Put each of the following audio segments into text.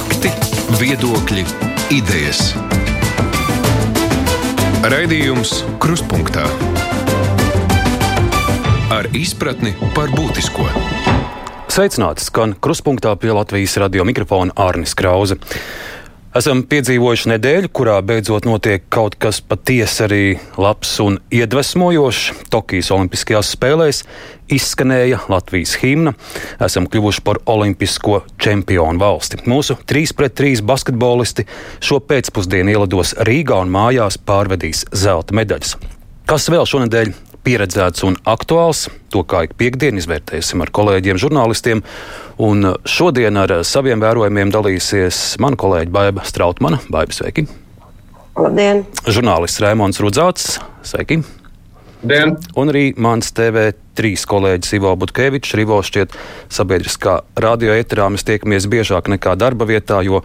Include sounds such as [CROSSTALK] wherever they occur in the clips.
Fakti, viedokļi, idejas. Raidījums Krustpunktā ar izpratni par būtisko. Sveicināts, skan Krustpunktā pie Latvijas radio mikrofona Arnis Krause. Esam piedzīvojuši nedēļu, kurā beidzot notiek kaut kas patiesi arī labs un iedvesmojošs. Tokijas Olimpiskajās spēlēs izskanēja Latvijas himna. Esam kļuvuši par olimpisko čempionu valsti. Mūsu 3 pret 3 basketbolisti šo pēcpusdienu ielidos Rīgā un mājās pārvedīs zelta medaļas. Kas vēl šonadēļ pieredzēts un aktuāls. To kā ik piekdienu izvērtēsim ar kolēģiem, žurnālistiem. Un šodien ar saviem vērojumiem dalīsies mana kolēģe Baiva Strautmana. Baiva, sveiki! Labdien! Žurnālists Raimons Rudzāts, sveiki! Dien. Un arī mans TV3 kolēģis Ivo Butkevičs, Rivo šķiet sabiedriskā radio eterā. Mēs tiekamies biežāk nekā darba vietā, jo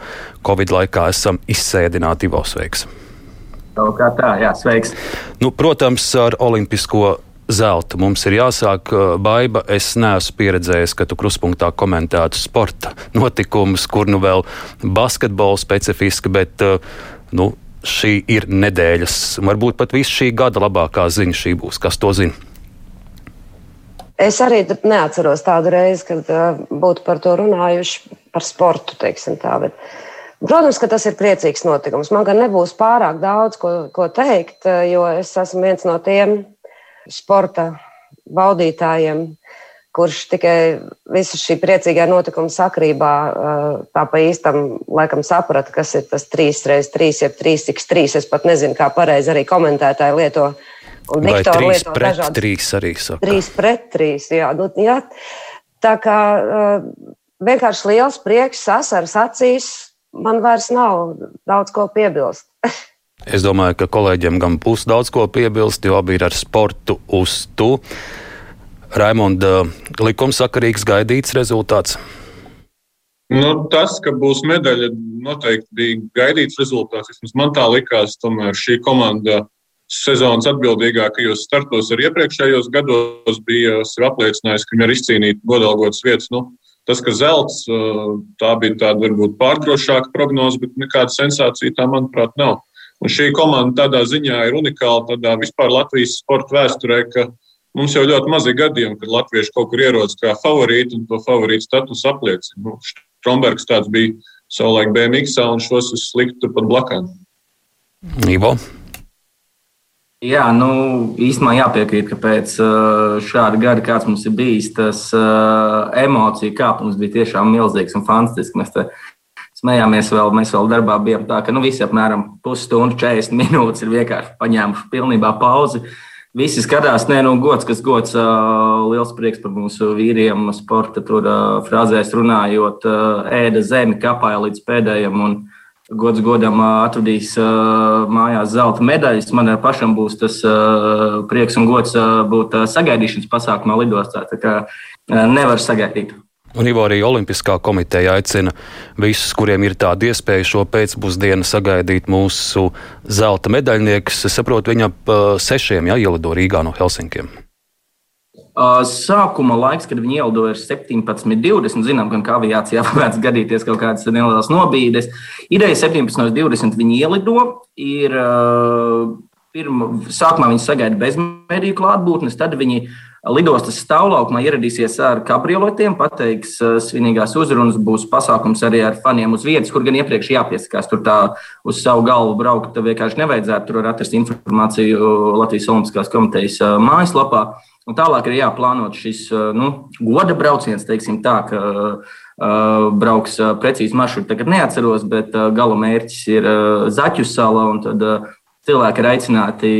Covid laikā esam izsēdināti Ivo sveiks. Kā tā, jā, sveiks. Nu, protams, ar olimpisko zelta mums ir jāsāk. Baiba, es neesmu pieredzējis, ka tu kruspunktā komentētu sporta notikumus, kur nu vēl basketbola specifiski, bet nu, šī ir nedēļas, varbūt pat visu šī gada labākā ziņa šī būs. Kas to zina? Es arī neatceros tādu reizi, kad uh, būtu par to runājuši, par sportu, teiksim tā. Bet, Protams, ka tas ir priecīgs notikums. Man gan nebūs pārāk daudz ko, ko teikt, jo es esmu viens no tiem sporta baudītājiem, kurš tikai visu šī priecīgā notikuma sakrībā tā pa īstam laikam saprata, kas ir tas 3x3, jeb 3x3. Es pat nezinu, kā pareizi arī komentētāji lieto. Un Vai Viktor lieto pret dažādas. 3 arī saka. 3 pret 3, jā. Nu, jā. Tā kā vienkārši liels prieks, asars acīs, man vairs nav daudz ko piebilst. [LAUGHS] es domāju, ka kolēģiem gan būs daudz ko piebilst, jo abi ir ar sportu uz tu. Raimonda, likumsakarīgs gaidīts rezultāts. Nu, tas, ka būs medaļa, noteikti bija gaidīts rezultāts. Vismaz man tā likās, tomēr šī komanda sezonas atbildīgākajos startos arī iepriekšējos gados bija apliecinājusi, ka viņi ir izcīnīti godalgotas vietas. Nu, Tas, ka zelts, tā bija tāda varbūt pārdrošāka prognoze, bet nekāda sensācija tā, manuprāt, nav. Un šī komanda tādā ziņā ir unikāla tādā vispār Latvijas sporta vēsturē, ka mums jau ļoti mazi gadījumi, kad latvieši kaut kur ierodas kā favorīti un to favorītu status apliecina. Nu, Strombergs tāds bija savulaik BMX, un šos es liktu turpat blakām. Ivo. Jā, nu, īstenībā jāpiekrīt, ka pēc šāda gada, kāds mums ir bijis, tas emociju kāpums bija tiešām milzīgs un fantastisks. Mēs smējāmies vēl, mēs vēl darbā bijām tā, ka nu, visi apmēram pusstundu, 40 minūtes ir vienkārši paņēmuši pilnībā pauzi. Visi skatās, nē, nu, gods, kas gods, liels prieks par mūsu vīriem, sporta tur frāzēs runājot, ēda zemi, kapāja līdz pēdējiem. Un, gods godam atradīs mājās zelta medaļas. Man pašam būs tas prieks un gods būt sagaidīšanas pasākumā lidostā. Tā kā nevar sagaidīt. Un Ivo arī Olimpiskā komiteja aicina visus, kuriem ir tāda iespēja šo pēcpusdienu sagaidīt mūsu zelta medaļniekus. Es saprotu, viņa ap sešiem jā, ielido Rīgā no Helsinkiem. Sākuma laiks, kad viņi ielidoja, ir 17, 20. Zinām, ka aviācijā [LAUGHS] varētu gadīties kaut kādas nelielas nobīdes. Ideja 17, 20 viņi ielido. Ir, pirma, sākumā viņi sagaida bez mediju klātbūtnes, tad viņi lidostas stāvlaukumā ieradīsies ar kabrioletiem, pateiks svinīgās uzrunas, būs pasākums arī ar faniem uz vietas, kur gan iepriekš jāpiesakās. Tur tā uz savu galvu braukt vienkārši nevajadzētu. Tur var atrast informāciju Latvijas Olimpiskās komitejas mājaslapā. Un tālāk ir jāplānot šis nu, goda brauciens, teiksim tā, ka uh, brauks uh, precīzi maršrutu. Tagad neatceros, bet uh, gala mērķis ir uh, Zaķu sala. Tad uh, cilvēki ir aicināti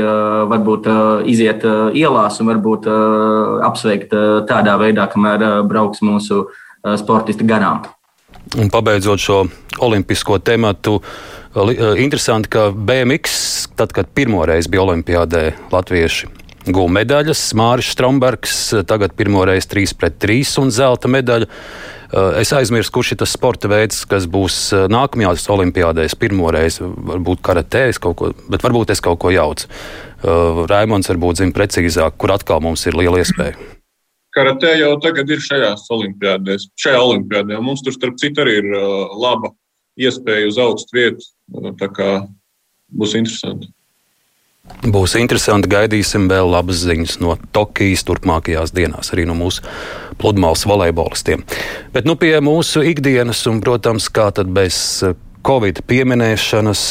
uh, varbūt uh, iziet uh, ielās un varbūt uh, apsveikt uh, tādā veidā, kamēr uh, brauks mūsu uh, sportisti garām. Un pabeidzot šo olimpisko tematu, interesanti, ka BMX, tad, kad pirmo reizi bija Olimpijādē, latvieši guva medaļas. Mārcis Strombergs tagad pirmo reizi 3 pret 3 un zelta medaļa. Eh, es aizmirsu, kurš ir tas sporta veids, kas būs eh, nākamajās olimpiādēs. Pirmo reizi varbūt karatē, ko, bet varbūt es kaut ko jaucu. Eh, Raimons varbūt zina precīzāk, kur atkal mums ir liela iespēja. karatē jau tagad ir šajās olimpiādēs. Šajā olimpiādē mums tur, starp citu, arī ir laba iespēja uz augstu vietu. Tā kā būs interesanti. Būs interesanti. Gaidīsim vēl labas ziņas no Tokijas turpmākajās dienās, arī no mūsu pludmales volejbolistiem. Bet nu, pie mūsu ikdienas, un, protams, kā tad bez Covid pieminēšanas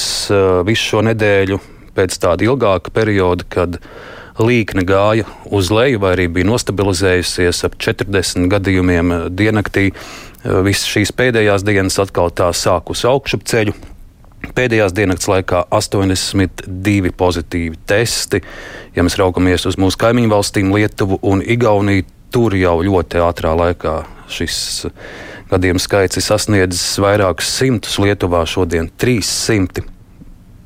visu šo nedēļu pēc tāda ilgāka perioda, kad līkne gāja uz leju, vai arī bija nostabilizējusies ap 40 gadījumiem diennaktī. Visas šīs pēdējās dienas atkal tā sākus augšupceļu. Pēdējās dienas laikā 82 pozitīvi testi. Ja mēs raugamies uz mūsu kaimiņu valstīm, Lietuvu un Igauniju, tur jau ļoti ātrā laikā šis gadījumu skaits ir sasniedzis vairākus simtus. Lietuvā šodien 300.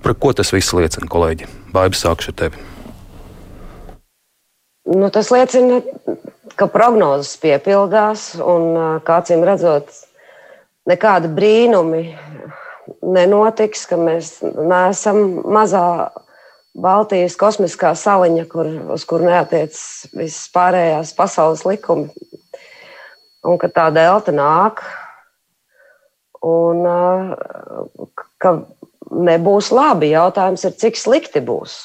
Par ko tas viss liecina, kolēģi? Baiba sākšu ar tevi. Nu, tas liecina, ka prognozes piepildās un, kā acīm redzot, nekādi brīnumi nenotiks, ka mēs neesam mazā Baltijas kosmiskā saliņa, kur, uz kur neatiec visas pārējās pasaules likumi. Un ka tā delta nāk, un ka nebūs labi. Jautājums ir, cik slikti būs.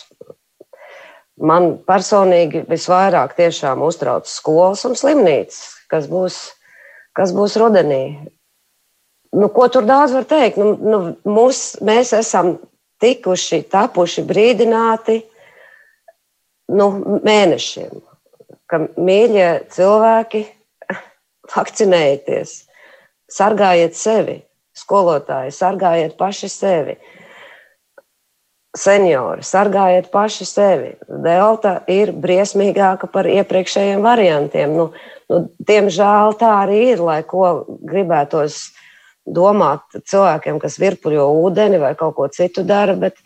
Man personīgi visvairāk tiešām uztrauc skolas un slimnīcas, kas būs, kas būs rudenī. Nu, ko tur daudz var teikt? Nu, nu, mūs, mēs esam tikuši, tapuši brīdināti nu, mēnešiem, ka mīļie cilvēki, [LAUGHS] vakcinējieties, sargājiet sevi, skolotāji, sargājiet paši sevi seniori, sargājiet paši sevi. Delta ir briesmīgāka par iepriekšējiem variantiem. Nu, nu, diemžēl tā arī ir, lai ko gribētos domāt cilvēkiem, kas virpuļo ūdeni vai kaut ko citu dara. Bet,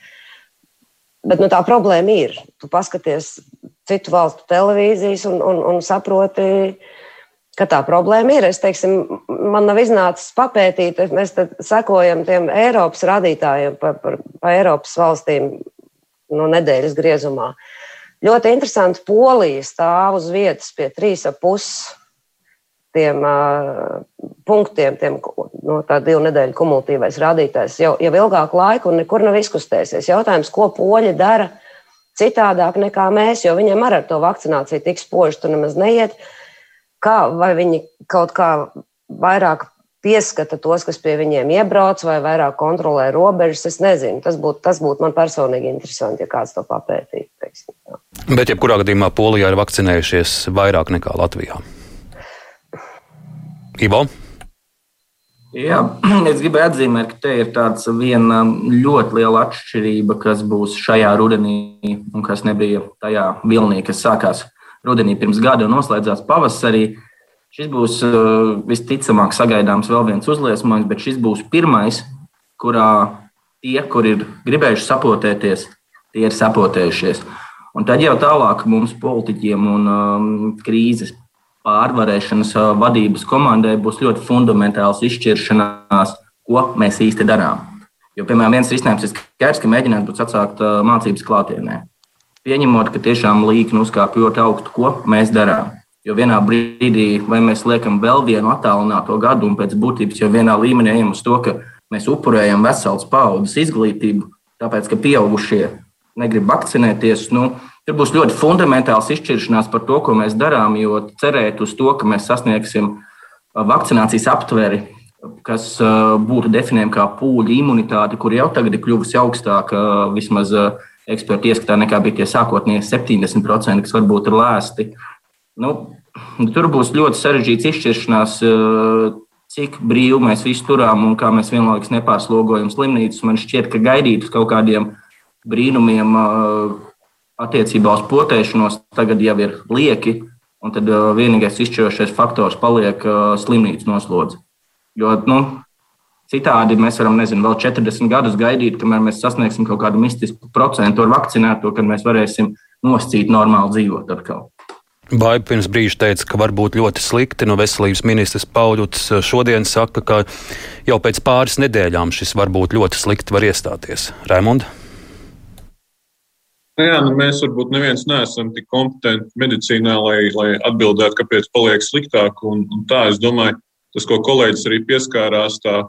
bet nu, tā problēma ir. Tu paskaties citu valstu televīzijas un, un, un saproti, ka tā problēma ir. Es teiksim, man nav iznācis papētīt, mēs sekojam tiem Eiropas radītājiem pa, pa, pa Eiropas valstīm no nedēļas griezumā. Ļoti interesanti, Polija stāv uz vietas pie trīs ap pus tiem uh, punktiem, tiem, no tā divu nedēļu kumulatīvais rādītājs jau, jau ilgāku laiku un nekur nav izkustēsies. Jautājums, ko poļi dara citādāk nekā mēs, jo viņiem ar to vakcināciju tik spoži tur nemaz neiet. Kā, vai viņi kaut kā vairāk pieskata tos, kas pie viņiem iebrauc, vai vairāk kontrolē robežas. Es nezinu, tas būtu tas būt man personīgi interesanti, ja kāds to papētītu. Bet, jebkurā gadījumā, Polijā ir vakcinējušies vairāk nekā Latvijā. Ivo? Jā, es gribēju atzīmēt, ka te ir tāds viena ļoti liela atšķirība, kas būs šajā rudenī un kas nebija tajā vilnī, kas sākās rudenī pirms gada un noslēdzās pavasarī. Šis būs uh, visticamāk sagaidāms vēl viens uzliesmojums, bet šis būs pirmais, kurā tie, kur ir gribējuši sapotēties, tie ir sapotējušies. Un tad jau tālāk mums, politiķiem un um, krīzes pārvarēšanas vadības komandai, būs ļoti fundamentāls izšķiršanās, ko mēs īsti darām. Jo, piemēram, viens risinājums ir skaidrs, ka mēģināt būt atsākt mācības klātienē pieņemot, ka tiešām līkni uzkāpj ļoti augstu, ko mēs darām. Jo vienā brīdī, vai mēs liekam vēl vienu attālināto gadu, un pēc būtības jau vienā līmenī ejam uz to, ka mēs upurējam veselas paudzes izglītību, tāpēc, ka pieaugušie negrib vakcinēties, nu, tur būs ļoti fundamentāls izšķiršanās par to, ko mēs darām, jo cerēt uz to, ka mēs sasniegsim vakcinācijas aptveri, kas būtu definējama kā pūļu imunitāte, kur jau tagad ir kļuvusi augstāka vismaz ekspertu ieskatā nekā bija tie sākotnēji 70%, kas varbūt ir lēsti. Nu, tur būs ļoti sarežģīts izšķiršanās, cik brīvi mēs visu turām un kā mēs vienlaikus nepārslogojam slimnīcas. Man šķiet, ka gaidīt uz kaut kādiem brīnumiem attiecībā uz potēšanos tagad jau ir lieki, un tad eh, vienīgais izšķirošais faktors paliek slimnīcu noslodze. Jo nu, Citādi mēs varam, nezinu, vēl 40 gadus gaidīt, kamēr mēs sasniegsim kaut kādu mistisku procentu ar vakcinēto, kad mēs varēsim noscīt normāli dzīvot atkal. Baiba pirms brīža teica, ka var būt ļoti slikti. No veselības ministrs Pauļuts šodien saka, ka jau pēc pāris nedēļām šis var būt ļoti slikti var iestāties. Raimonds? Nu jā, nu mēs varbūt neviens neesam tik kompetenti medicīnā, lai, lai atbildētu, kāpēc paliek sliktāk. Un, un tā, es domāju, tas, ko kolēģis arī pieskārās, tā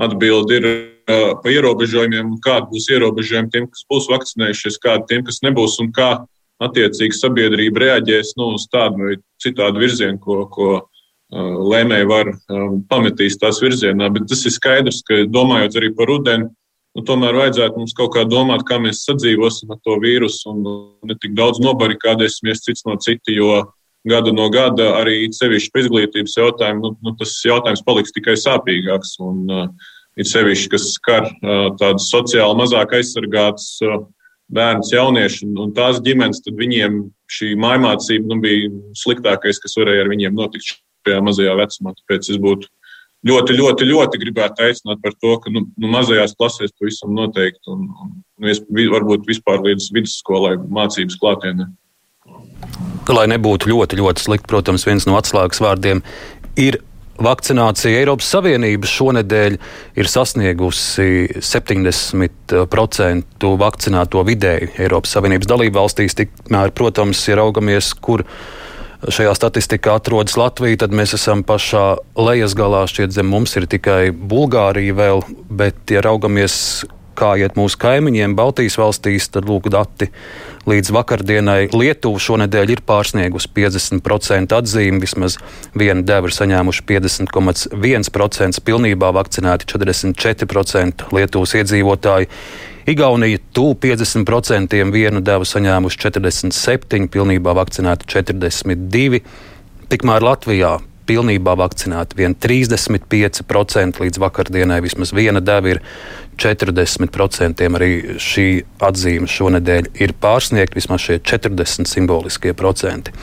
atbilde ir uh, pa ierobežojumiem, kādi būs ierobežojumi tiem, kas būs vakcinējušies, kādi tiem, kas nebūs, un kā attiecīgi sabiedrība reaģēs nu, uz tādu vai citādu virzienu, ko, ko uh, lēmēji var uh, pametīs tās virzienā. Bet tas ir skaidrs, ka domājot arī par rudeni, Nu, tomēr vajadzētu mums kaut kā domāt, kā mēs sadzīvosim ar to vīrusu un ne tik daudz nobarikādēsimies cits no cita, jo gada no gada arī sevišķi par izglītības jautājumu, nu, nu, tas jautājums paliks tikai sāpīgāks. Un, uh, ir sevišķi, kas skar uh, tādas sociāli mazāk aizsargātas uh, bērnus, jauniešus un, un tās ģimenes, tad viņiem šī mājmācība nu, bija sliktākais, kas varēja ar viņiem notikt šajā mazajā vecumā. Tāpēc es būtu ļoti, ļoti, ļoti gribētu aicināt par to, ka nu, nu, mazajās klasēs pavisam noteikti, un, un nu, varbūt vispār līdz vidusskolai mācības klātienē. Lai nebūtu ļoti, ļoti slikti, protams, viens no atslēgas vārdiem ir vakcinācija. Eiropas Savienība šonadēļ ir sasniegusi 70% vakcinēto vidēji Eiropas Savienības dalību valstīs. Tikmēr, protams, ja raugamies, kur ir šajā statistikā atrodas Latvija, tad mēs esam pašā lejas galā. Šķiet, zem mums ir tikai Bulgārija vēl, bet, ja raugamies, kā iet mūsu kaimiņiem, Baltijas valstīs, tad lūk, dati līdz vakardienai Lietuva šonadēļ ir pārsniegusi 50% atzīmi. Vismaz viena deva ir saņēmuši 50,1%, pilnībā vakcinēti 44% Lietuvas iedzīvotāji. Igaunija tuvu 50% vienu devu saņēmuši 47, pilnībā vakcinēti 42. Tikmēr Latvijā pilnībā vakcinēti vien 35% līdz vakardienai. Vismaz viena deva ir 40%. Arī šī atzīme šonadēļ ir pārsniegta vismaz šie 40 simboliskie procenti.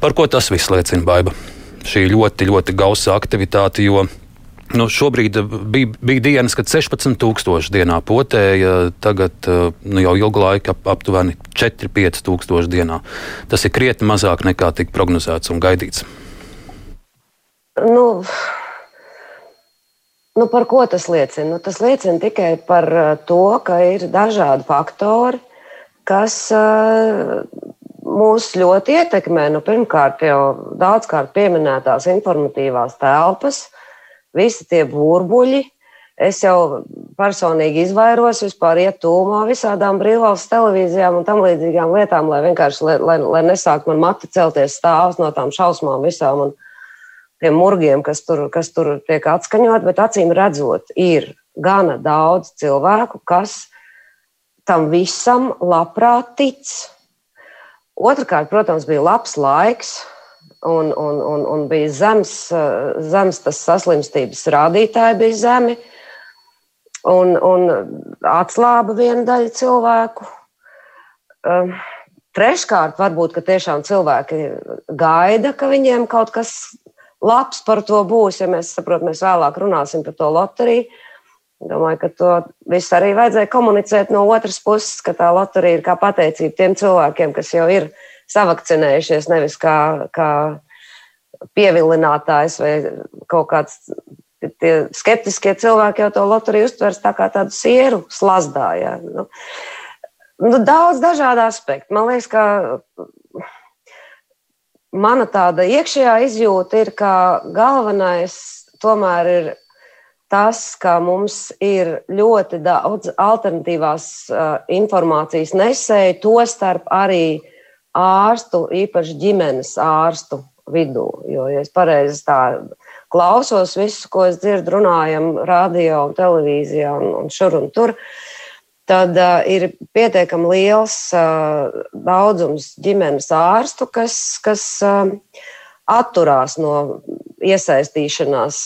Par ko tas viss liecina, Baiba? Šī ļoti, ļoti gausa aktivitāte, jo Nu, šobrīd eh, bija, bija dienas, kad 16,000 dienā potēja, tagad eh, nu, jau ilgu laiku ap, aptuveni 4,500 dienā. Tas ir krietni mazāk nekā tika prognozēts un gaidīts. Nu, nu par ko tas liecina? Nu, tas liecina tikai par eh, to, ka ir dažādi faktori, kas uh, mūs ļoti ietekmē. Nu, pirmkārt, jau daudzkārt pieminētās informatīvās telpas visi tie burbuļi. Es jau personīgi izvairos vispār iet tūmā visādām brīvvalsts televīzijām un tam līdzīgām lietām, lai vienkārši, lai, lai, lai nesāk man mati celties stāvs no tām šausmām visām un tiem murgiem, kas tur, kas tur tiek atskaņot, bet acīm redzot, ir gana daudz cilvēku, kas tam visam labprāt tic. Otrakārt, protams, bija labs laiks, un, un, un, un bija zems, zems tas saslimstības rādītāji, bija zemi. Un, un atslāba viena daļa cilvēku. Um, treškārt, varbūt tiešām cilvēki gaida, ka viņiem kaut kas labs par to būs. Ja mēs saprotam, mēs vēlāk runāsim par to loteriju. Domāju, ka to visu arī vajadzēja komunicēt no otras puses, ka tā loterija ir kā pateicība tiem cilvēkiem, kas jau ir ielikumi savakcinējušies, nevis kā, kā pievilinātājs vai kaut kāds. Tie skeptiskie cilvēki jau to loteriju uztvers tā kā tādu sieru slazdā. Ja. Nu, nu, daudz dažādu aspektu. Man liekas, ka mana tāda iekšējā izjūta ir, ka galvenais tomēr ir tas, ka mums ir ļoti daudz alternatīvās uh, informācijas nesēju, tostarp arī ārstu, īpaši ģimenes ārstu vidū. Jo, ja es pareizi tā klausos visu, ko es dzirdu, runājam radio un televīzijā un, un šur un tur, tad uh, ir pietiekami liels uh, daudzums ģimenes ārstu, kas, kas uh, atturās no iesaistīšanās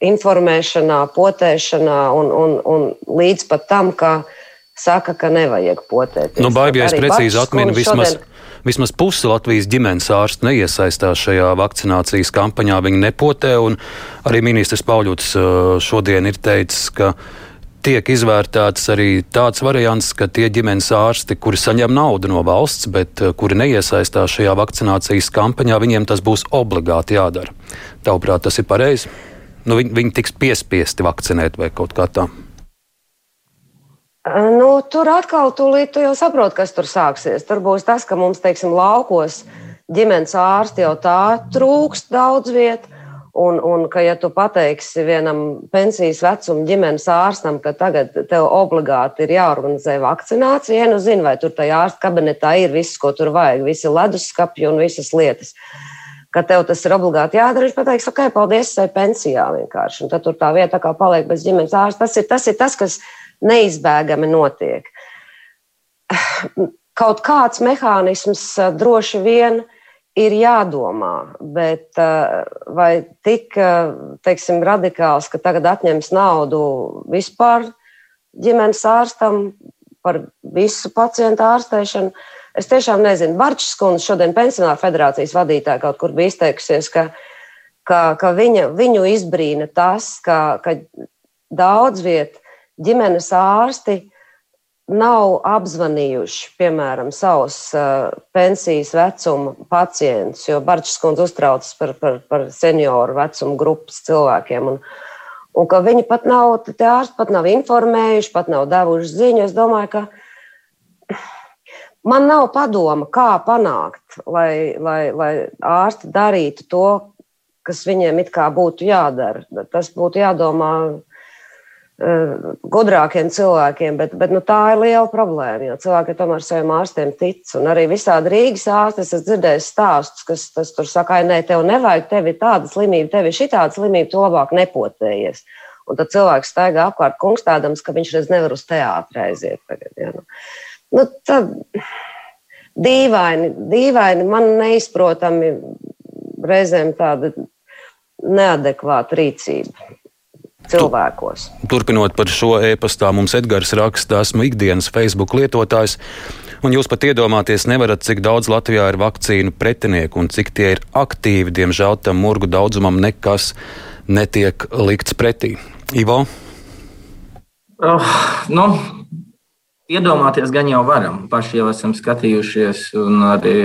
informēšanā, potēšanā un, un, un līdz pat tam, ka saka, ka nevajag potēt. Nu, Baigi, ja es precīzi atminu, vismaz, šodien... Vismaz puse Latvijas ģimenes ārstu neiesaistās šajā vakcinācijas kampaņā. Viņi nepotē, un arī ministrs Pauļots uh, šodien ir teicis, ka tiek izvērtēts arī tāds variants, ka tie ģimenes ārsti, kuri saņem naudu no valsts, bet uh, kuri neiesaistās šajā vakcinācijas kampaņā, viņiem tas būs obligāti jādara. Tavuprāt, tas ir pareizi? Nu, viņi, viņi tiks piespiesti vakcinēt vai kaut kā tā. Nu, tur atkal tūlīt tu jau saproti, kas tur sāksies. Tur būs tas, ka mums, teiksim, laukos ģimenes ārsti jau tā trūkst daudz vietu. Un, un ka, ja tu pateiksi vienam pensijas vecuma ģimenes ārstam, ka tagad tev obligāti ir jāorganizē vakcinācija, ja nu zini, vai tur tajā ārsta kabinetā ir viss, ko tur vajag, visi leduskapi un visas lietas, ka tev tas ir obligāti jādara, viņš pateiks, ok, paldies, es eju pensijā vienkārši. Un tad tur tā vieta kā paliek bez ģimenes ārsta. Tas ir tas, ir tas kas neizbēgami notiek. [SIGHS] Kaut kāds mehānisms droši vien ir ir jādomā, bet eh, vai tik eh, teiksim, radikāls, ka tagad atņems naudu vispār ģimenes ārstam par visu pacientu ārstēšanu. Es tiešām nezinu. Barčs kundze šodien pensionāra federācijas vadītāja kaut kur bija izteikusies, ka, ka, ka viņa, viņu izbrīna tas, ka, ka daudz viet ģimenes ārsti nav apzvanījuši, piemēram, savus uh, pensijas vecuma pacientus, jo Barčs kundze uztraucas par, par, par senioru vecuma grupas cilvēkiem. Un, un ka viņi pat nav, tie ārsti pat nav informējuši, pat nav devuši ziņu. Es domāju, ka man nav padoma, kā panākt, lai, lai, lai ārsti darītu to, kas viņiem it kā būtu jādara. Tas būtu jādomā gudrākiem cilvēkiem, bet, bet nu, tā ir liela problēma. Jo cilvēki tomēr saviem ārstiem tic. Un arī visādi Rīgas ārstes es dzirdēju stāstus, kas tas tur saka, nē, tev nevajag, tev ir tāda slimība, tev ir šī tāda slimība, tu labāk nepotējies. Un tad cilvēks staigā apkārt kungstādams, ka viņš reiz nevar uz teātri aiziet. Tagad, ja, nu. Nu, tad, dīvaini, dīvaini, man neizprotami reizēm tāda neadekvāta rīcība cilvēkos. Turpinot par šo e-pastā, mums Edgars raksta, esmu ikdienas Facebook lietotājs. Un jūs pat iedomāties nevarat, cik daudz Latvijā ir vakcīnu pretinieku un cik tie ir aktīvi. Diemžēl tam murgu daudzumam nekas netiek likts pretī. Ivo? Oh, nu, iedomāties gan jau varam. Paši jau esam skatījušies, un arī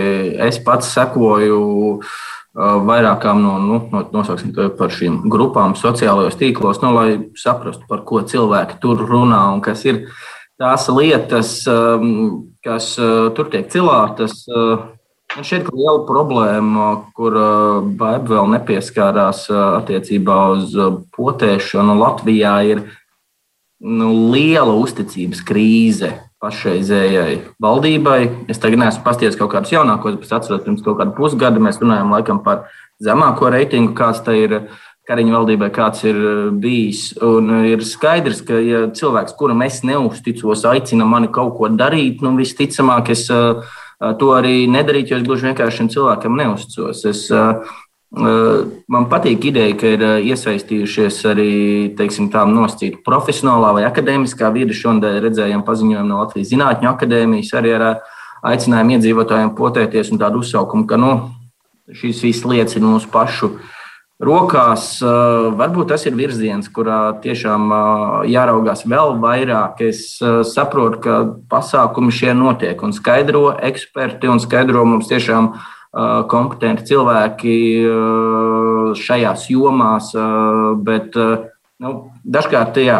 es pats sekoju uh, vairākām no, nu, no, nosauksim to par šīm grupām sociālajos tīklos, nu, lai saprastu, par ko cilvēki tur runā un kas ir tās lietas, kas tur tiek cilātas. Man šķiet, ka liela problēma, kur Baiba vēl nepieskārās attiecībā uz potēšanu Latvijā, ir nu, liela uzticības krīze pašreizējai valdībai. Es tagad neesmu pasties kaut kādus jaunākos, bet atceros, pirms kaut kāda pusgada mēs runājām laikam par zemāko reitingu, kāds tā ir. Kariņu valdībai kāds ir bijis. Un ir skaidrs, ka, ja cilvēks, kuram es neusticos, aicina mani kaut ko darīt, nu, visticamāk, es to arī nedarītu, jo es gluži vienkārši šim cilvēkam neusticos. Es, uh, Man patīk ideja, ka ir iesaistījušies arī teiksim, tā nosacīta profesionālā vai akadēmiskā vide. Šonadēļ redzējām paziņojumu no Latvijas Zinātņu akadēmijas arī ar aicinājumu iedzīvotājiem potēties un tādu uzsaukumu, ka nu, šīs visas lietas ir mūsu pašu rokās. Varbūt tas ir virziens, kurā tiešām jāraugās vēl vairāk. Es saprotu, ka pasākumi šie notiek un skaidro eksperti un skaidro mums tiešām kompetenti cilvēki šajās jomās, bet nu, dažkārt jā,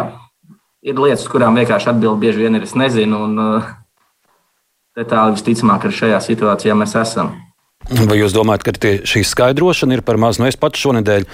ir lietas, kurām vienkārši atbild bieži vien ir es nezinu, un tā visticamāk arī šajā situācijā mēs esam. Vai jūs domājat, ka tie, šī skaidrošana ir par maz? Nu, es pats šonadēļ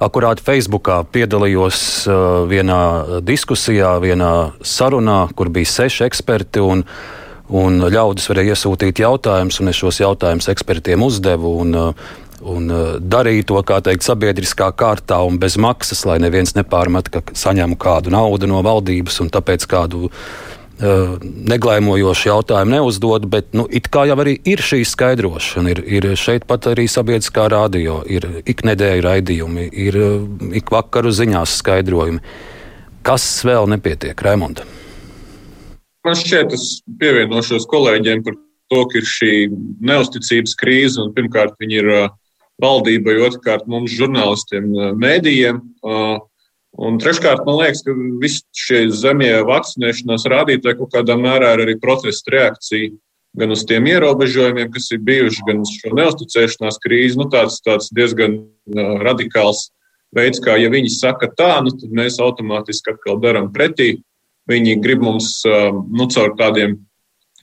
akurāt Facebookā piedalījos vienā diskusijā, vienā sarunā, kur bija seši eksperti. Un, uh, Un ļaudis varēja iesūtīt jautājumus, un es šos jautājumus ekspertiem uzdevu. Un, uh, un uh, darīju to, kā teikt, sabiedriskā kārtā un bez maksas, lai neviens nepārmet, ka saņemu kādu naudu no valdības un tāpēc kādu uh, neglaimojošu jautājumu neuzdod. Bet nu, it kā jau arī ir šī skaidrošana, ir, ir šeit pat arī sabiedriskā radio, ir iknedēļu raidījumi, ir uh, ik vakaru ziņās skaidrojumi. Kas vēl nepietiek, Raimonda? Man šķiet, es pievienošos kolēģiem par to, ka ir šī neusticības krīze. Pirmkārt, viņi ir valdībai, otrkārt, mums, žurnālistiem, mēdījiem. Un treškārt, man liekas, ka visi šie zemie vakcinēšanās rādītāji kaut kādā mērā ir arī protesta reakcija gan uz tiem ierobežojumiem, kas ir bijuši, gan uz šo neusticēšanās krīzi. Nu, tāds, tāds diezgan radikāls veids, kā ja viņi saka tā, nu, tad mēs automātiski atkal darām pretī. Viņi grib mums nu, caur tādiem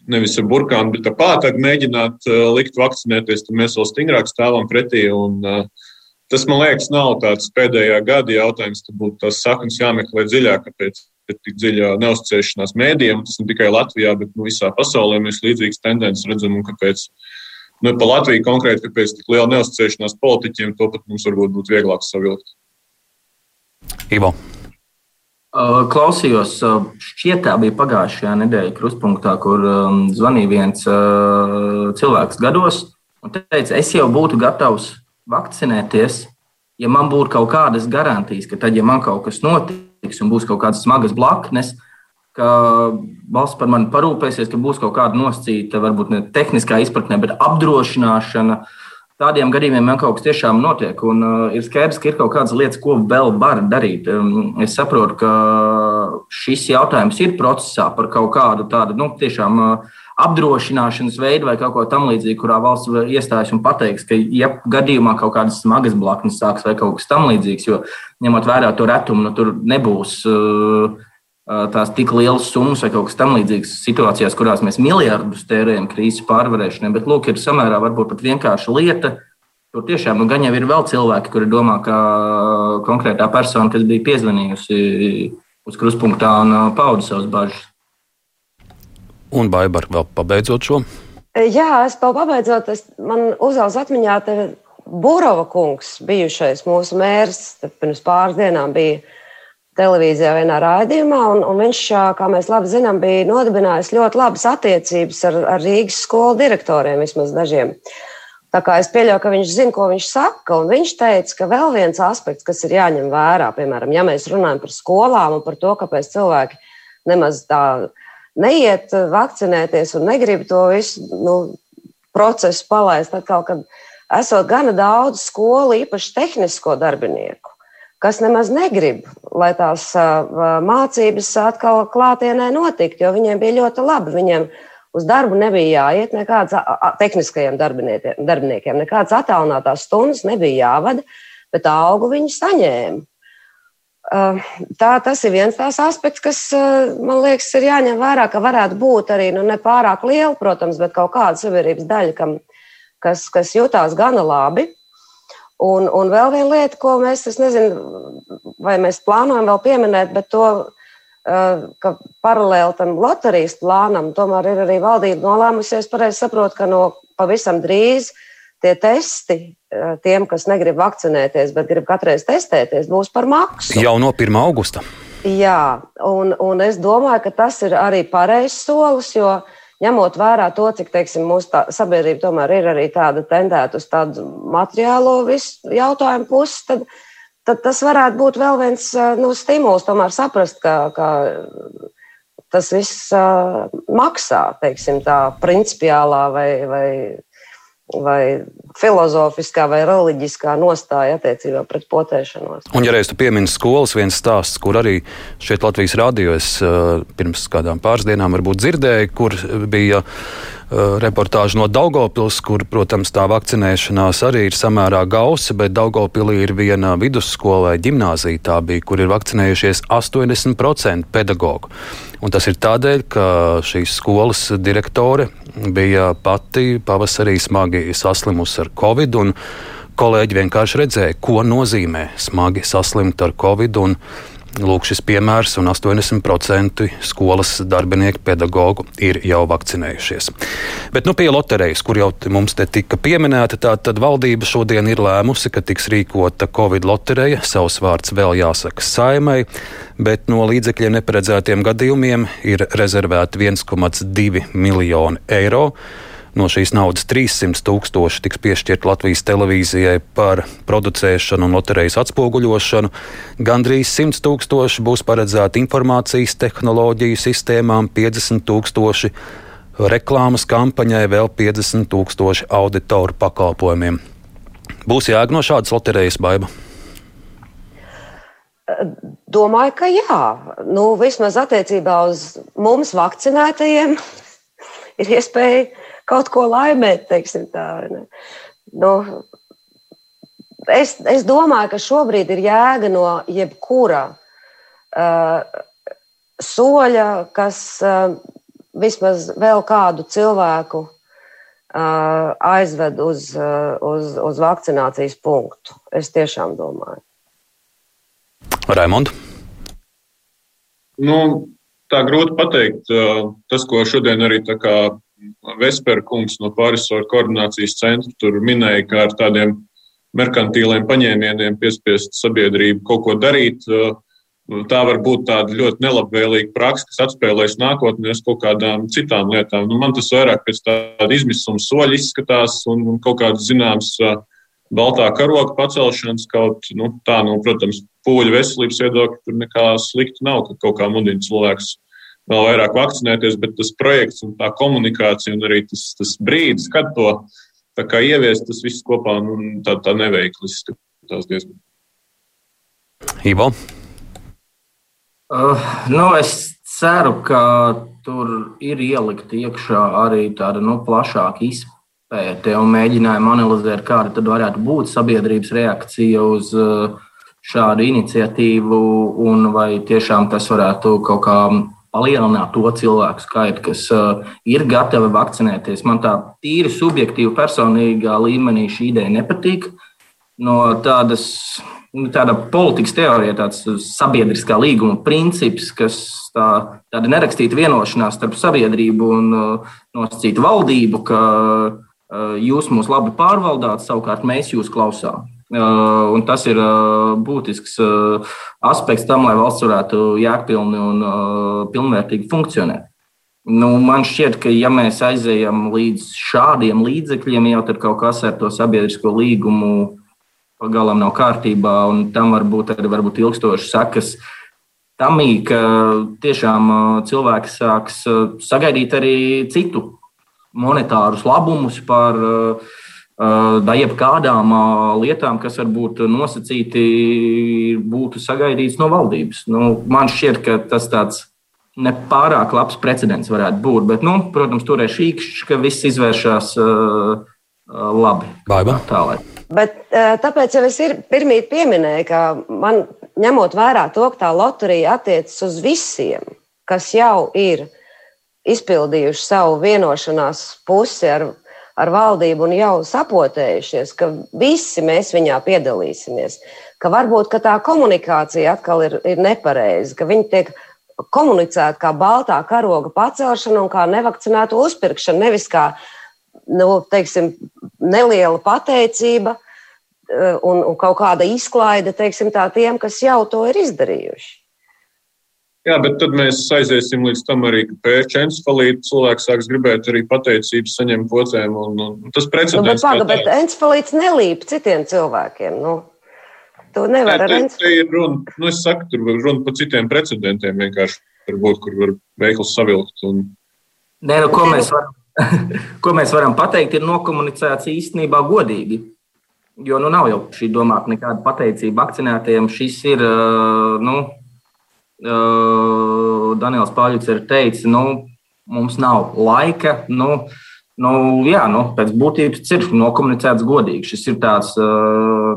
nevis ar burkānu, bet ar pātagu mēģināt likt vakcinēties, tad mēs vēl stingrāk stāvam pretī. Un, tas, man liekas, nav tāds pēdējā gada jautājums. Tad būtu tās saknes jāmeklē dziļāk, kāpēc ir tik dziļa neuzticēšanās mēdījiem. Tas ne tikai Latvijā, bet nu, visā pasaulē mēs līdzīgas tendences redzam. Un kāpēc nu, pa Latviju konkrēti, kāpēc tik liela neuzticēšanās politiķiem, to pat mums varbūt būtu vieglāk savilkt. Ivo. Klausījos, šķiet, tā bija pagājušajā nedēļā krustpunktā, kur zvanīja viens uh, cilvēks gados un teica, es jau būtu gatavs vakcinēties, ja man būtu kaut kādas garantijas, ka tad, ja man kaut kas notiks, un būs kaut kādas smagas blaknes, ka valsts par mani parūpēsies, ka būs kaut kāda nosacīta, varbūt ne tehniskā izpratnē, bet apdrošināšana. Tādiem gadījumiem man kaut kas tiešām notiek, un uh, ir skaidrs, ka ir kaut kādas lietas, ko vēl var darīt. Um, es saprotu, ka šis jautājums ir procesā par kaut kādu tādu, nu, tiešām uh, apdrošināšanas veidu vai kaut ko tamlīdzīgu, kurā valsts iestājas un pateiks, ka, ja gadījumā kaut kādas smagas blaknes sāks vai kaut kas tamlīdzīgs, jo ņemot vērā to retumu, nu, tur nebūs uh, tās tik lielas summas vai kaut kas tamlīdzīgs situācijās, kurās mēs miljardus tērējam krīzes pārvarēšanai, bet lūk, ir samērā varbūt pat vienkārša lieta. Tur tiešām nu, gan jau ir vēl cilvēki, kuri domā, ka konkrētā persona, kas bija piezvanījusi uz kruspunktā un pauda savas bažas. Un Baibar vēl pabeidzot šo. Jā, es vēl pabeidzot, es, man uzaugs atmiņā te Burova kungs, bijušais mūsu mērs, pirms pāris dienām bija televīzijā vienā raidījumā, un, un viņš, kā mēs labi zinām, bija nodibinājis ļoti labas attiecības ar, ar Rīgas skolu direktoriem, vismaz dažiem. Tā kā es pieļauju, ka viņš zina, ko viņš saka, un viņš teica, ka vēl viens aspekts, kas ir jāņem vērā, piemēram, ja mēs runājam par skolām un par to, kāpēc cilvēki nemaz tā neiet vakcinēties un negrib to visu nu, procesu palaist atkal, kad esot gana daudz skolu, īpaši tehnisko darbinieku, kas nemaz negrib, lai tās mācības atkal klātienē notiktu, jo viņiem bija ļoti labi. Viņiem uz darbu nebija jāiet nekāds tehniskajiem darbiniekiem, nekādas attālinātās stundas nebija jāvada, bet algu viņi saņēma. Tā, tas ir viens tās aspekts, kas man liekas, ir jāņem vērā, ka varētu būt arī nu, ne pārāk liela, protams, bet kaut kāda sabiedrības daļa, kam, kas, kas jutās gana labi. Un, un vēl viena lieta, ko mēs, es nezinu, vai mēs plānojam vēl pieminēt, bet to, ka paralēli tam loterijas plānam, tomēr ir arī valdība nolēmusies, pareizi saprot, ka no pavisam drīz tie testi Eh, tiem, kas negrib vakcinēties, bet grib katreiz testēties, būs par maksu. Jau no 1. augusta. Jā, un, un es domāju, ka tas ir arī pareizs solis, jo ņemot vērā to, cik teiksim, mūsu tā, sabiedrība tomēr ir arī tāda tendēta uz tādu materiālo jautājumu pusi, tad, tad tas varētu būt vēl viens eh, nu, stimuls tomēr saprast, ka, ka tas viss uh, maksā, teiksim, tā principiālā vai, vai vai filozofiskā vai reliģiskā nostāja attiecībā pret potēšanos. Un, ja reiz tu piemini skolas, viens stāsts, kur arī šeit Latvijas rādio es uh, pirms kādām pāris dienām varbūt dzirdēju, kur bija uh, reportāža no Daugopils, kur, protams, tā vakcinēšanās arī ir samērā gausa, bet Daugopilī ir viena vidusskola vai ģimnāzija tā bija, kur ir vakcinējušies 80% pedagoģu. Un tas ir tādēļ, ka šīs skolas direktore bija pati pavasarī smagi saslimusi ar covid. Kolēģi vienkārši redzēja, ko nozīmē smagi saslimt ar covid. Lūk, šis piemērs, un 80% skolas darbinieku pedagoģu ir jau vakcinējušies. Bet nu, pie loterijas, kur jau mums te tika pieminēta, tā tad valdība šodien ir lēmusi, ka tiks rīkota Covid loterija. Savs vārds vēl jāsaka saimai, bet no līdzekļiem neparedzētiem gadījumiem ir rezervēti 1,2 miljoni eiro. No šīs naudas 300 tūkstoši tiks piešķirt Latvijas televīzijai par producēšanu un loterijas atspoguļošanu. Gandrīz 100 tūkstoši būs paredzēti informācijas tehnoloģiju sistēmām, 50 tūkstoši reklāmas kampaņai, vēl 50 tūkstoši auditoru pakalpojumiem. Būs jēga no šādas loterijas baiba. Domāju, ka jā. Nu, vismaz attiecībā uz mums vakcinētajiem [LAUGHS] ir iespēja kaut ko laimēt, teiksim tā. Nu, es, es domāju, ka šobrīd ir jēga no jebkura uh, soļa, kas vismaz vēl kādu cilvēku aizved uz, uz, uz vakcinācijas punktu. Es tiešām domāju. Raimond? Nu, tā grūti pateikt. Tas, ko šodien arī Vespera kungs no Pārisoru koordinācijas centra tur minēja, ka ar tādiem merkantīliem paņēmieniem piespiest sabiedrību kaut ko darīt, tā var būt tāda ļoti nelabvēlīga praksa, kas atspēlēs nākotnē uz kaut kādām citām lietām. Nu, man tas vairāk pēc tāda izmisuma soļa izskatās un, un kaut kāds zināms baltā karoga pacelšanas kaut nu, tā, nu, protams, pūļu veselības viedokļa tur nekā slikta nav, ka kaut kā mudina cilvēks vēl vairāk vakcinēties, bet tas projekts un tā komunikācija un arī tas, tas brīdis, kad to ieviest, tas viss kopā nu, tā, tā neveikli izskatās diezgan. Ivo? Uh, nu, es ceru, ka tur ir ielikt iekšā arī tāda nu, plašāka izpēte un mēģinājuma analizēt, kāda tad varētu būt sabiedrības reakcija uz uh, šādu iniciatīvu, un vai tiešām tas varētu kaut kā palielināt to cilvēku skaitu, kas uh, ir gatavi vakcinēties. Man tā tīri subjektīva, personīgā līmenī šī ideja nepatīk. No tādas, nu, tāda politikas teorija, tāds sabiedriskā līguma princips, kas tā, tāda nerakstīta vienošanās starp sabiedrību un uh, nosacītu valdību, ka uh, jūs mūs labi pārvaldāt, savukārt mēs jūs klausām. Uh, un tas ir uh, būtisks uh, aspekts tam, lai valsts varētu jēgpilni un pilnvērtīgi funkcionēt. Nu, man šķiet, ka ja mēs aizejam līdz šādiem līdzekļiem, jau tad kaut kas ar to sabiedrisko līgumu pagalām nav kārtībā, un tam var būt arī varbūt ilgstošas sekas. Tamī, ka tiešām cilvēki sāks sagaidīt arī citu monetārus labumus par uh, da jebkādām lietām, kas varbūt nosacīti būtu sagaidīts no valdības. Nu, man šķiet, ka tas tāds nepārāk labs precedents varētu būt. Bet, nu, protams, tur ir šīkšķis, ka viss izvēršas uh, labi. Baiba. Tālāk. Bet, tāpēc jau es pirmie pieminēju, ka man ņemot vērā to, ka tā loterija attiecas uz visiem, kas jau ir izpildījuši savu vienošanās pusi ar ar valdību un jau sapotējušies, ka visi mēs viņā piedalīsimies, ka varbūt ka tā komunikācija atkal ir, ir nepareiza, ka viņi tiek komunicēti kā baltā karoga pacelšana un kā nevakcinētu uzpirkšana, nevis kā nu, teiksim, neliela pateicība eh, un, un kaut kāda izklaide teiksim, tā, tiem, kas jau to ir izdarījuši. Jā, bet tad mēs aiziesim līdz tam arī, ka pēc encefalīta cilvēks sāks gribēt arī pateicības saņemt pocēm. Un, un tas precedents. Nu, bet, bet encefalīts nelīp citiem cilvēkiem. Nu. To nevar ar encefalītu. Runa, nu, es saku, tur runa par citiem precedentiem vienkārši, varbūt, kur var veikls savilkt. Un... Nē, nu, ko, mēs varam, [LAUGHS] ko mēs varam pateikt, ir nokomunicēts īstenībā godīgi. Jo nu, nav jau šī domāta nekāda pateicība vakcinētajiem. Šis ir nu, Daniels Pāļuts ir teicis, nu, mums nav laika. Nu, Nu, jā, nu, pēc būtības ir nokomunicēts godīgi. Šis ir tāds,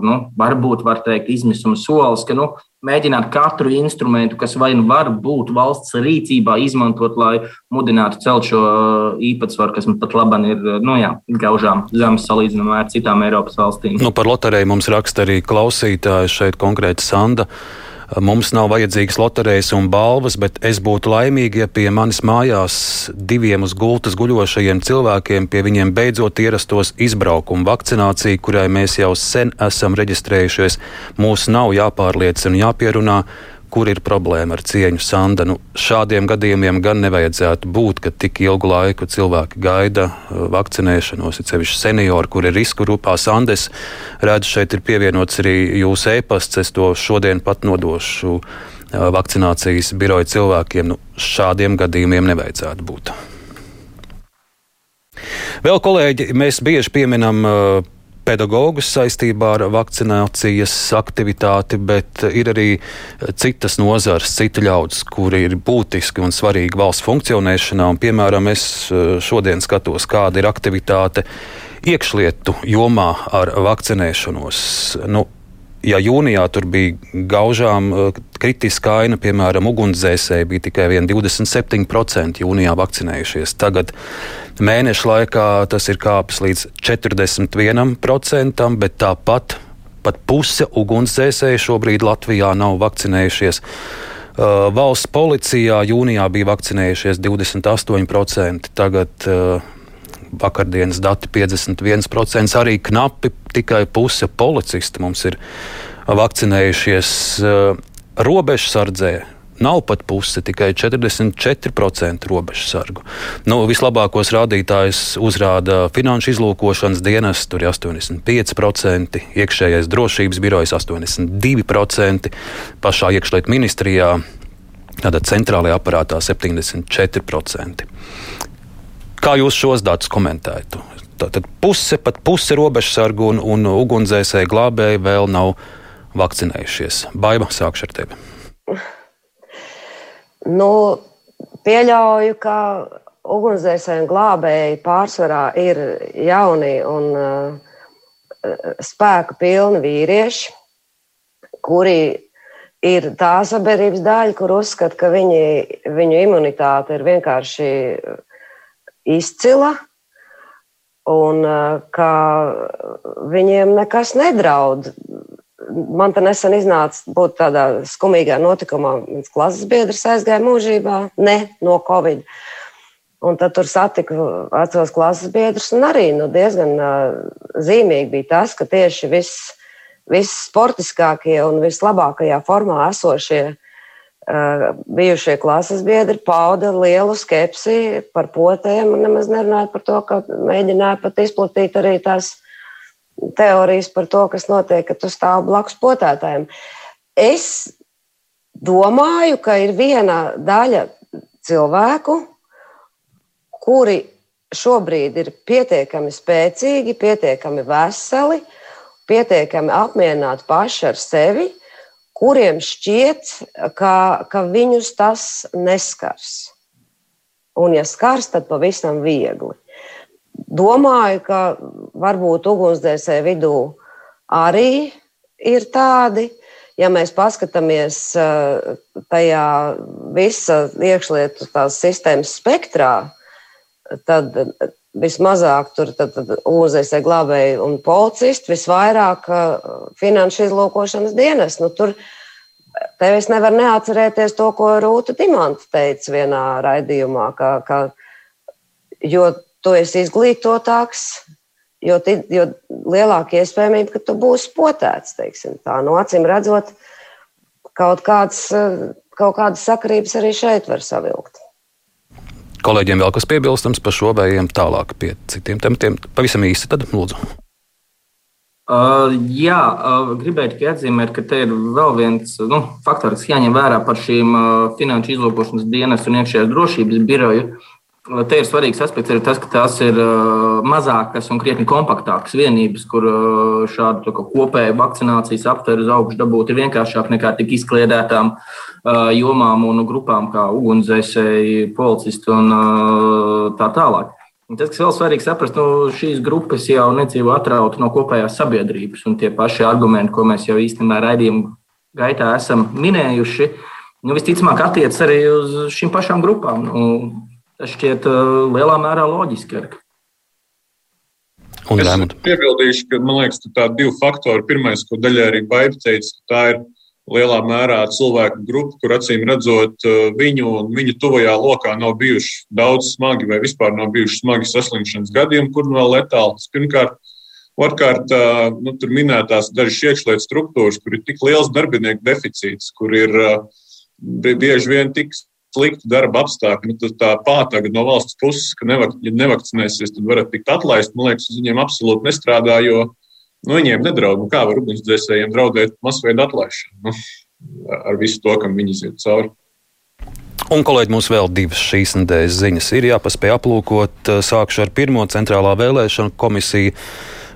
nu, varbūt var teikt, izmisuma solis, ka nu, mēģināt katru instrumentu, kas vai nu var būt valsts rīcībā, izmantot, lai mudinātu celt šo īpatsvaru, kas pat labam ir nu, jā, gaužām zemes salīdzinājumā ar citām Eiropas valstīm. Nu, par loteriju mums raksta arī klausītāji šeit konkrēti Sanda. Uh, Mums nav vajadzīgas loterijas un balvas, bet es būtu laimīgi, ja pie manis mājās diviem uz gultas guļošajiem cilvēkiem pie viņiem beidzot ierastos izbraukuma vakcinācija, kurai mēs jau sen esam reģistrējušies. Mūs nav jāpārliecina un jāpierunā, kur ir problēma ar cieņu Sanda. Nu, šādiem gadījumiem gan nevajadzētu būt, ka tik ilgu laiku cilvēki gaida uh, vakcinēšanos, ir sevišķi seniori, kur ir risku grupā. Sandes redz, šeit ir pievienots arī jūsu e-pasts, es to šodien pat nodošu uh, vakcinācijas biroja cilvēkiem. Nu, šādiem gadījumiem nevajadzētu būt. Vēl kolēģi, mēs bieži pieminam uh, pedagogus saistībā ar vakcinācijas aktivitāti, bet ir arī citas nozars, citi ļaudis, kuri ir būtiski un svarīgi valsts funkcionēšanā. Un, piemēram, es eh, šodien skatos, kāda ir aktivitāte iekšlietu jomā ar vakcinēšanos. Nu, ja jūnijā tur bija gaužām, eh, kritiska aina, piemēram, ugunsdzēsēji bija tikai 27% jūnijā vakcinējušies. Tagad mēneša laikā tas ir kāpis līdz 41%, bet tāpat pat puse ugunsdzēsēju šobrīd Latvijā nav vakcinējušies. Uh, valsts policijā jūnijā bija vakcinējušies 28%, tagad uh, vakardienas dati 51%, arī knapi tikai puse policisti mums ir vakcinējušies uh, robežsardzē. Nav pat puse, tikai 44% robežsargu. Nu, vislabākos rādītājus uzrāda Finanšu izlūkošanas dienas, tur ir 85%, iekšējais drošības birojas 82%, pašā iekšlietu ministrijā, tātad centrālajā aparātā 74%. Kā jūs šos datus komentētu? Tātad puse, pat puse robežsargu un, un ugunsdzēsēju glābēji vēl nav vakcinējušies. Baiva, sākšu ar tevi. Nu, pieļauju, ka ugunsdzēsēji un glābēji pārsvarā ir jauni un uh, spēka pilni vīrieši, kuri ir tā sabiedrības daļa, kur uzskata, ka viņi, viņu imunitāte ir vienkārši izcila un ka viņiem nekas nedraud. Man te nesen iznāca būt tādā skumīgā notikumā, viens klases biedrs aizgāja mūžībā, ne no Covid. Un tad tur satiku vecos klases biedrus, un arī nu, diezgan uh, zīmīgi bija tas, ka tieši viss, viss sportiskākie un vislabākajā formā esošie bijušie klases biedri pauda lielu skepsi par potēm un nemaz nerunāja par to, ka mēģināja pat izplatīt arī tās teorijas par to, kas notiek, kad tu stāv blakus potētājiem. Es domāju, ka ir viena daļa cilvēku, kuri šobrīd ir pietiekami spēcīgi, pietiekami veseli, pietiekami apmierināti paši ar sevi, kuriem šķiet, ka, ka viņus tas neskars. Un, ja skars, tad pavisam viegli. Domāju, ka varbūt ugunsdzēsēju vidū arī ir tādi. Ja mēs paskatāmies eh, tajā visa iekšlietu sistēmas spektrā, tad vismazāk tur ugunsdzēsēji glābēji un policisti, visvairāk uh, finanšu izlūkošanas dienas. Nu, tur tev es nevaru neatcerēties to, ko Rūta Dimanta teica vienā raidījumā, ka, ka jo tu esi izglītotāks, jo, ti, jo lielāka iespējamība, ka tu būsi potēts. Teiksim, tā. no acīm redzot, kaut, kāds, uh, kaut kādas sakarības arī šeit var savilkt. Kolēģiem vēl kas piebilstams par šo, vai ejam tālāk pie citiem tematiem? Pavisam īsi tad, lūdzu. Uh, jā, uh, gribēju tikai atzīmēt, ka te ir vēl viens nu, faktors, kas jāņem vērā par šīm uh, finanšu izlūkošanas dienas un iekšējās drošības biroju. Te ir svarīgs aspekts arī tas, ka tās ir uh, mazākas un krietni kompaktākas vienības, kur uh, šādu kopēju vakcinācijas aptveru uz augšu dabūt ir vienkāršāk nekā tik izkliedētām uh, jomām un grupām kā ugunsdzēsēji, policisti un tā tālāk. Un tas, kas vēl svarīgi saprast, nu, šīs grupas jau nedzīvo atrauti no kopējās sabiedrības, un tie paši argumenti, ko mēs jau īstenībā raidījuma gaitā esam minējuši, nu, visticamāk attiecas arī uz šīm pašām grupām. Nu, Tas šķiet uh, lielā mērā loģiski. Un, es piebildīšu, ka man liekas, ka tādi divi faktori. Pirmais, ko daļai arī Baiba teica, ka tā ir lielā mērā cilvēku grupa, kur acīm redzot, uh, viņu un viņu tuvajā lokā nav bijuši daudz smagi vai vispār nav bijuši smagi saslimšanas gadījumi, kur vēl letāls. Pirmkārt, Otrkārt, uh, nu, tur minētās dažas iekšlietu struktūras, kur ir tik liels darbinieku deficīts, kur ir bieži vien tik slikti darba apstākļi, nu, tā pātaga no valsts puses, ka nevak, ja nevakcinēsies, tad varat tikt atlaist. Man liekas, uz viņiem absolūti nestrādā, jo nu, viņiem nedraud. Nu, kā var ugunsdzēsējiem draudēt masveida atlaišanu nu, ar visu to, kam viņi iziet cauri? Un, kolēģi, mums vēl divas šīs nedēļas ziņas ir jāpaspēj aplūkot. Sākšu ar pirmo centrālā vēlēšanu komisiju.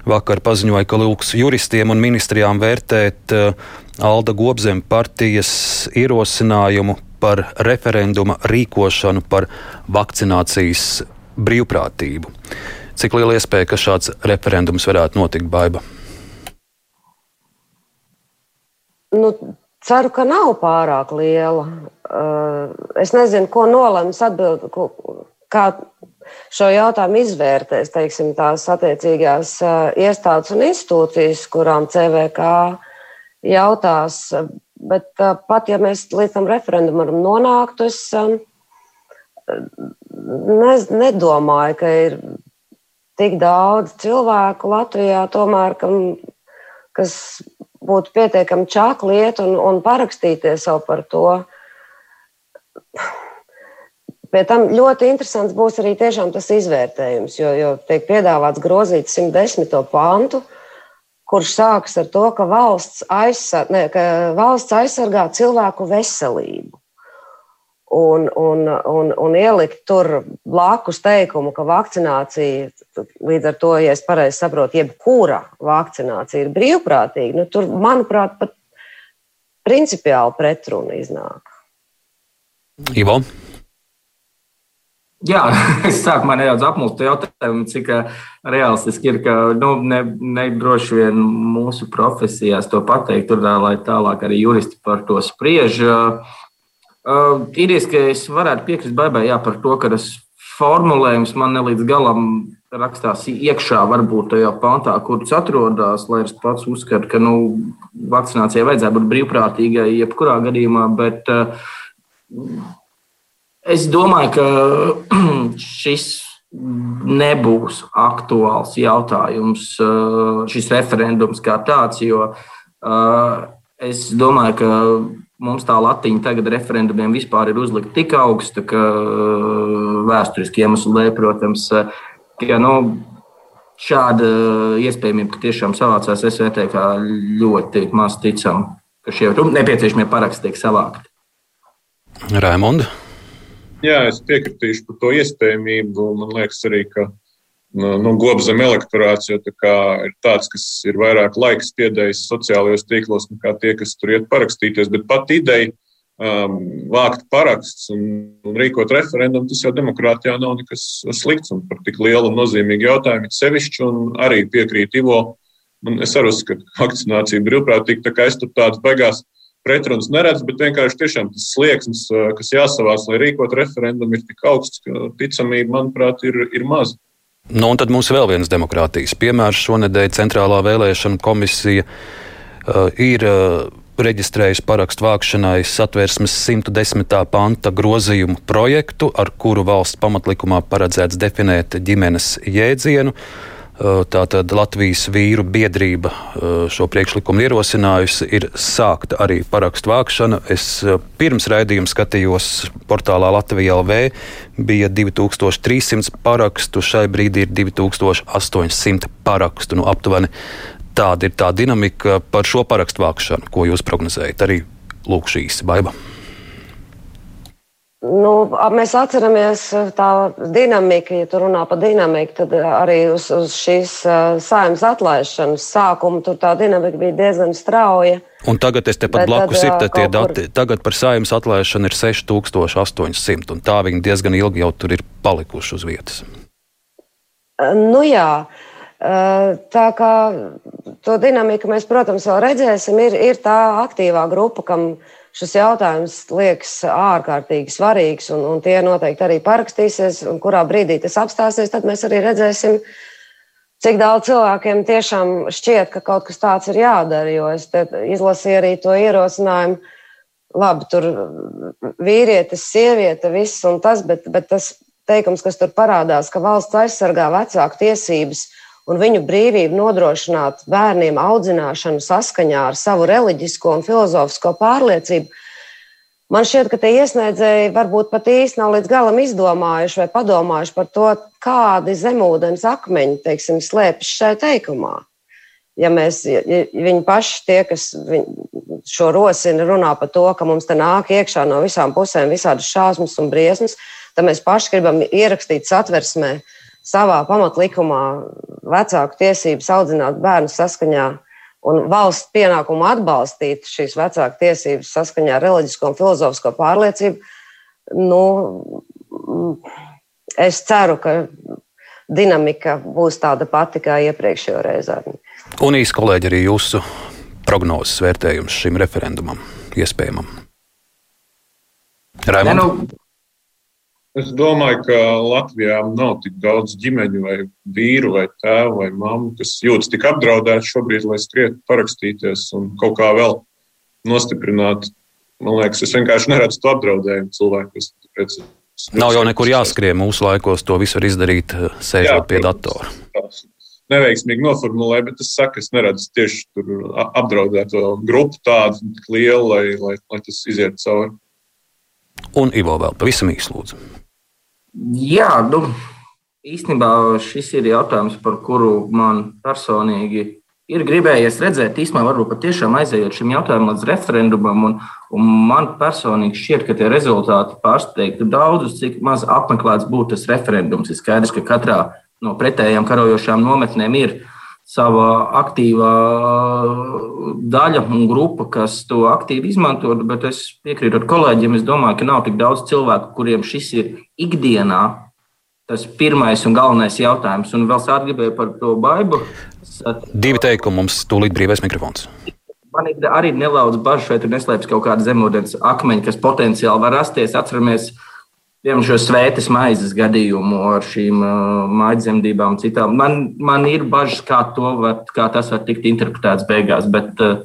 Vakar paziņoja, ka lūgs juristiem un ministrijām vērtēt Alda Gobzem partijas ierosinājumu par referenduma rīkošanu par vakcinācijas brīvprātību. Cik liela iespēja, ka šāds referendums varētu notikt, Baiba? Nu, ceru, ka nav pārāk liela. Es nezinu, ko nolems atbild, kā šo jautājumu izvērtēs teiksim, tās attiecīgās iestādes un institūcijas, kurām CVK jautās. Bet pat ja mēs līdz tam referendumam nonāktu, es ne, nedomāju, ka ir tik daudz cilvēku Latvijā, tomēr, kam, kas būtu pietiekami čakli iet un, un parakstīties jau par to. Pie tam ļoti interesants būs arī tas izvērtējums, jo, jo tiek piedāvāts grozīt 110. pantu, kurš sākas ar to, ka valsts, aizsar, ne, ka valsts aizsargā cilvēku veselību un, un, un, un ielikt tur blakus teikumu, ka vakcinācija, līdz ar to, ja es pareizi saprotu, jebkura vakcinācija ir brīvprātīga, nu, tur, manuprāt, pat principiāli pretruna iznāk. Ivo? Jā, [LAUGHS] es sākumā nedaudz apmuļtu jautājumu, cik realistiski ir, ka nu, ne, ne droši vien mūsu profesijās to pateikt, tur, lai tālāk arī juristi par to spriež. Uh, Uh, Īrijas, ka es varētu piekrist Baibai jā, par to, ka tas formulējums man ne līdz galam rakstās iekšā, varbūt tajā pantā, kur tas atrodas, lai es pats uzskatu, ka nu, vakcinācijai vajadzētu būt brīvprātīgai jebkurā gadījumā, bet uh, es domāju, ka [CLEARS THROAT] šis nebūs aktuāls jautājums, uh, šis referendums kā tāds, jo uh, es domāju, ka mums tā latiņa tagad referendumiem vispār ir uzlikta tik augsta, ka uh, vēsturiski iemeslu dēļ, protams, ka nu, šāda iespējamība, ka tiešām savācās SVT, kā ļoti maz ticam, ka šie nepieciešamie paraksti tiek savākti. Raimonds. Jā, es piekritīšu par to iespējamību. Man liekas, arī, ka nu, nu gobzem elektorāts jau tā ir tāds, kas ir vairāk laiks piedējis sociālajos tīklos nekā tie, kas tur iet parakstīties. Bet pat ideja um, vākt parakstus un, un rīkot referendumu, tas jau demokrātijā nav nekas slikts un par tik lielu un nozīmīgu jautājumu ir sevišķi un arī piekrīt Ivo. Un es arī uzskatu, ka vakcinācija ir brīvprātīga, tā kā es tur tādas beigās pretrunas neredzu, bet vienkārši tiešām tas slieksnis, kas jāsavāc, lai rīkot referendumu, ir tik augsts, ka ticamība, manuprāt, ir, ir maza. Nu, un tad mums vēl viens demokrātijas piemērs. Šonadēļ Centrālā vēlēšana komisija uh, ir uh, reģistrējusi parakstu vākšanai satversmes 110. panta grozījumu projektu, ar kuru valsts pamatlikumā paredzēts definēt ģimenes jēdzienu. Uh, Tātad Latvijas vīru biedrība šo priekšlikumu ierosinājusi, ir sākta arī parakstu vākšana. Es pirms raidījuma skatījos portālā Latvijā LV, bija 2300 parakstu, šai brīdī ir 2800 parakstu. Nu, aptuveni tāda ir tā dinamika par šo parakstu vākšanu, ko jūs prognozējat. Arī lūk šīs baiba. Nu, mēs atceramies uh, tā dinamiku, ja tu runā par dinamiku, tad uh, arī uz, uz šīs uh, saimnes atlaišanas sākuma tur tā dinamika bija diezgan strauja. Un tagad es tepat blakus ir te tie dati. Kur... Tagad par saimnes atlaišanu ir 6800, un tā viņi diezgan ilgi jau tur ir palikuši uz vietas. Nu jā. Tā kā to dinamiku mēs, protams, vēl redzēsim, ir, ir tā aktīvā grupa, kam ir šis jautājums liekas ārkārtīgi svarīgs, un, un tie noteikti arī parakstīsies, un kurā brīdī tas apstāsies, tad mēs arī redzēsim, cik daudz cilvēkiem tiešām šķiet, ka kaut kas tāds ir jādara. Jo es izlasīju arī to ierosinājumu, labi, tur vīrietis, sieviete, viss un tas, bet, bet tas teikums, kas tur parādās, ka valsts aizsargā vecāku tiesības un viņu brīvību nodrošināt bērniem audzināšanu saskaņā ar savu reliģisko un filozofisko pārliecību. Man šķiet, ka tie iesniedzēji varbūt pat īsti nav līdz galam izdomājuši vai padomājuši par to, kādi zemūdens akmeņi teiksim, slēpjas šajā teikumā. Ja mēs, ja viņi paši, tie, kas šo rosina, runā par to, ka mums te nāk iekšā no visām pusēm visādas šausmas un briesmas, tad mēs paši gribam ierakstīt satversmē, uh, savā pamatlikumā vecāku tiesības audzināt bērnu saskaņā un valsts pienākumu atbalstīt šīs vecāku tiesības saskaņā ar reliģisko un filozofisko pārliecību, nu, es ceru, ka dinamika būs tāda pati kā iepriekšējā reizē. Un īsi kolēģi arī jūsu prognozes vērtējums šim referendumam. iespējamam? Ne, nu, Es domāju, ka Latvijā nav tik daudz ģimeņu, vai vīru, vai tēvu, vai mammu, kas jūtas tik apdraudēti šobrīd, lai skrietu, parakstīties un kaut kā vēl nostiprināt. Man liekas, es vienkārši neredzu to apdraudējumu cilvēkus. Nav jau nekur jāskrien mūsu laikos, to visu var izdarīt, eh, sēžot Jā, pie datora. Neveiksmīgi noformulēju, bet es saku, es neredzu tieši tur apdraudēto grupu tādu lielu, lai, lai, lai tas iziet cauri. Un Ivo vēl pavisam īsi lūdzu. Jā, nu, īstenībā šis ir jautājums, par kuru man personīgi ir gribējies redzēt. Īstenībā, varbūt patiešām aizējot šim jautājumam līdz referendumam, un, un man personīgi šķiet, ka tie rezultāti pārsteigtu daudzus, cik maz apmeklēts būtu tas referendums. Ir skaidrs, ka katrā no pretējām karojošām nometnēm ir sava aktīvā daļa un grupa, kas to aktīvi izmanto, bet es piekrītu ar kolēģiem. Es domāju, ka nav tik daudz cilvēku, kuriem šis ir ikdienā tas pirmais un galvenais jautājums. Un vēl sākt gribēju par to baidu. Divi teikumi mums tūlīt brīvais mikrofons. Man ir arī nelaudz bažas, vai tur neslēpjas kaut kāda zemūdens akmeņa, kas potenciāli var rasties. Atceramies, uh, piemēram, šo svētas maizes gadījumu ar šīm uh, maidzemdībām citām. Man, man ir bažas, kā, var, kā tas var tikt interpretēts beigās, bet uh,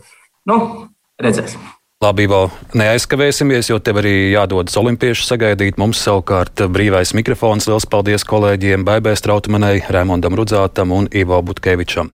nu, redzēsim. Labi, vēl neaizkavēsimies, jo tev arī jādodas olimpiešu sagaidīt. Mums savukārt brīvais mikrofons. Lielas paldies kolēģiem Baibē Strautumanai, Raimondam Rudzātam un Ivo Butkevičam.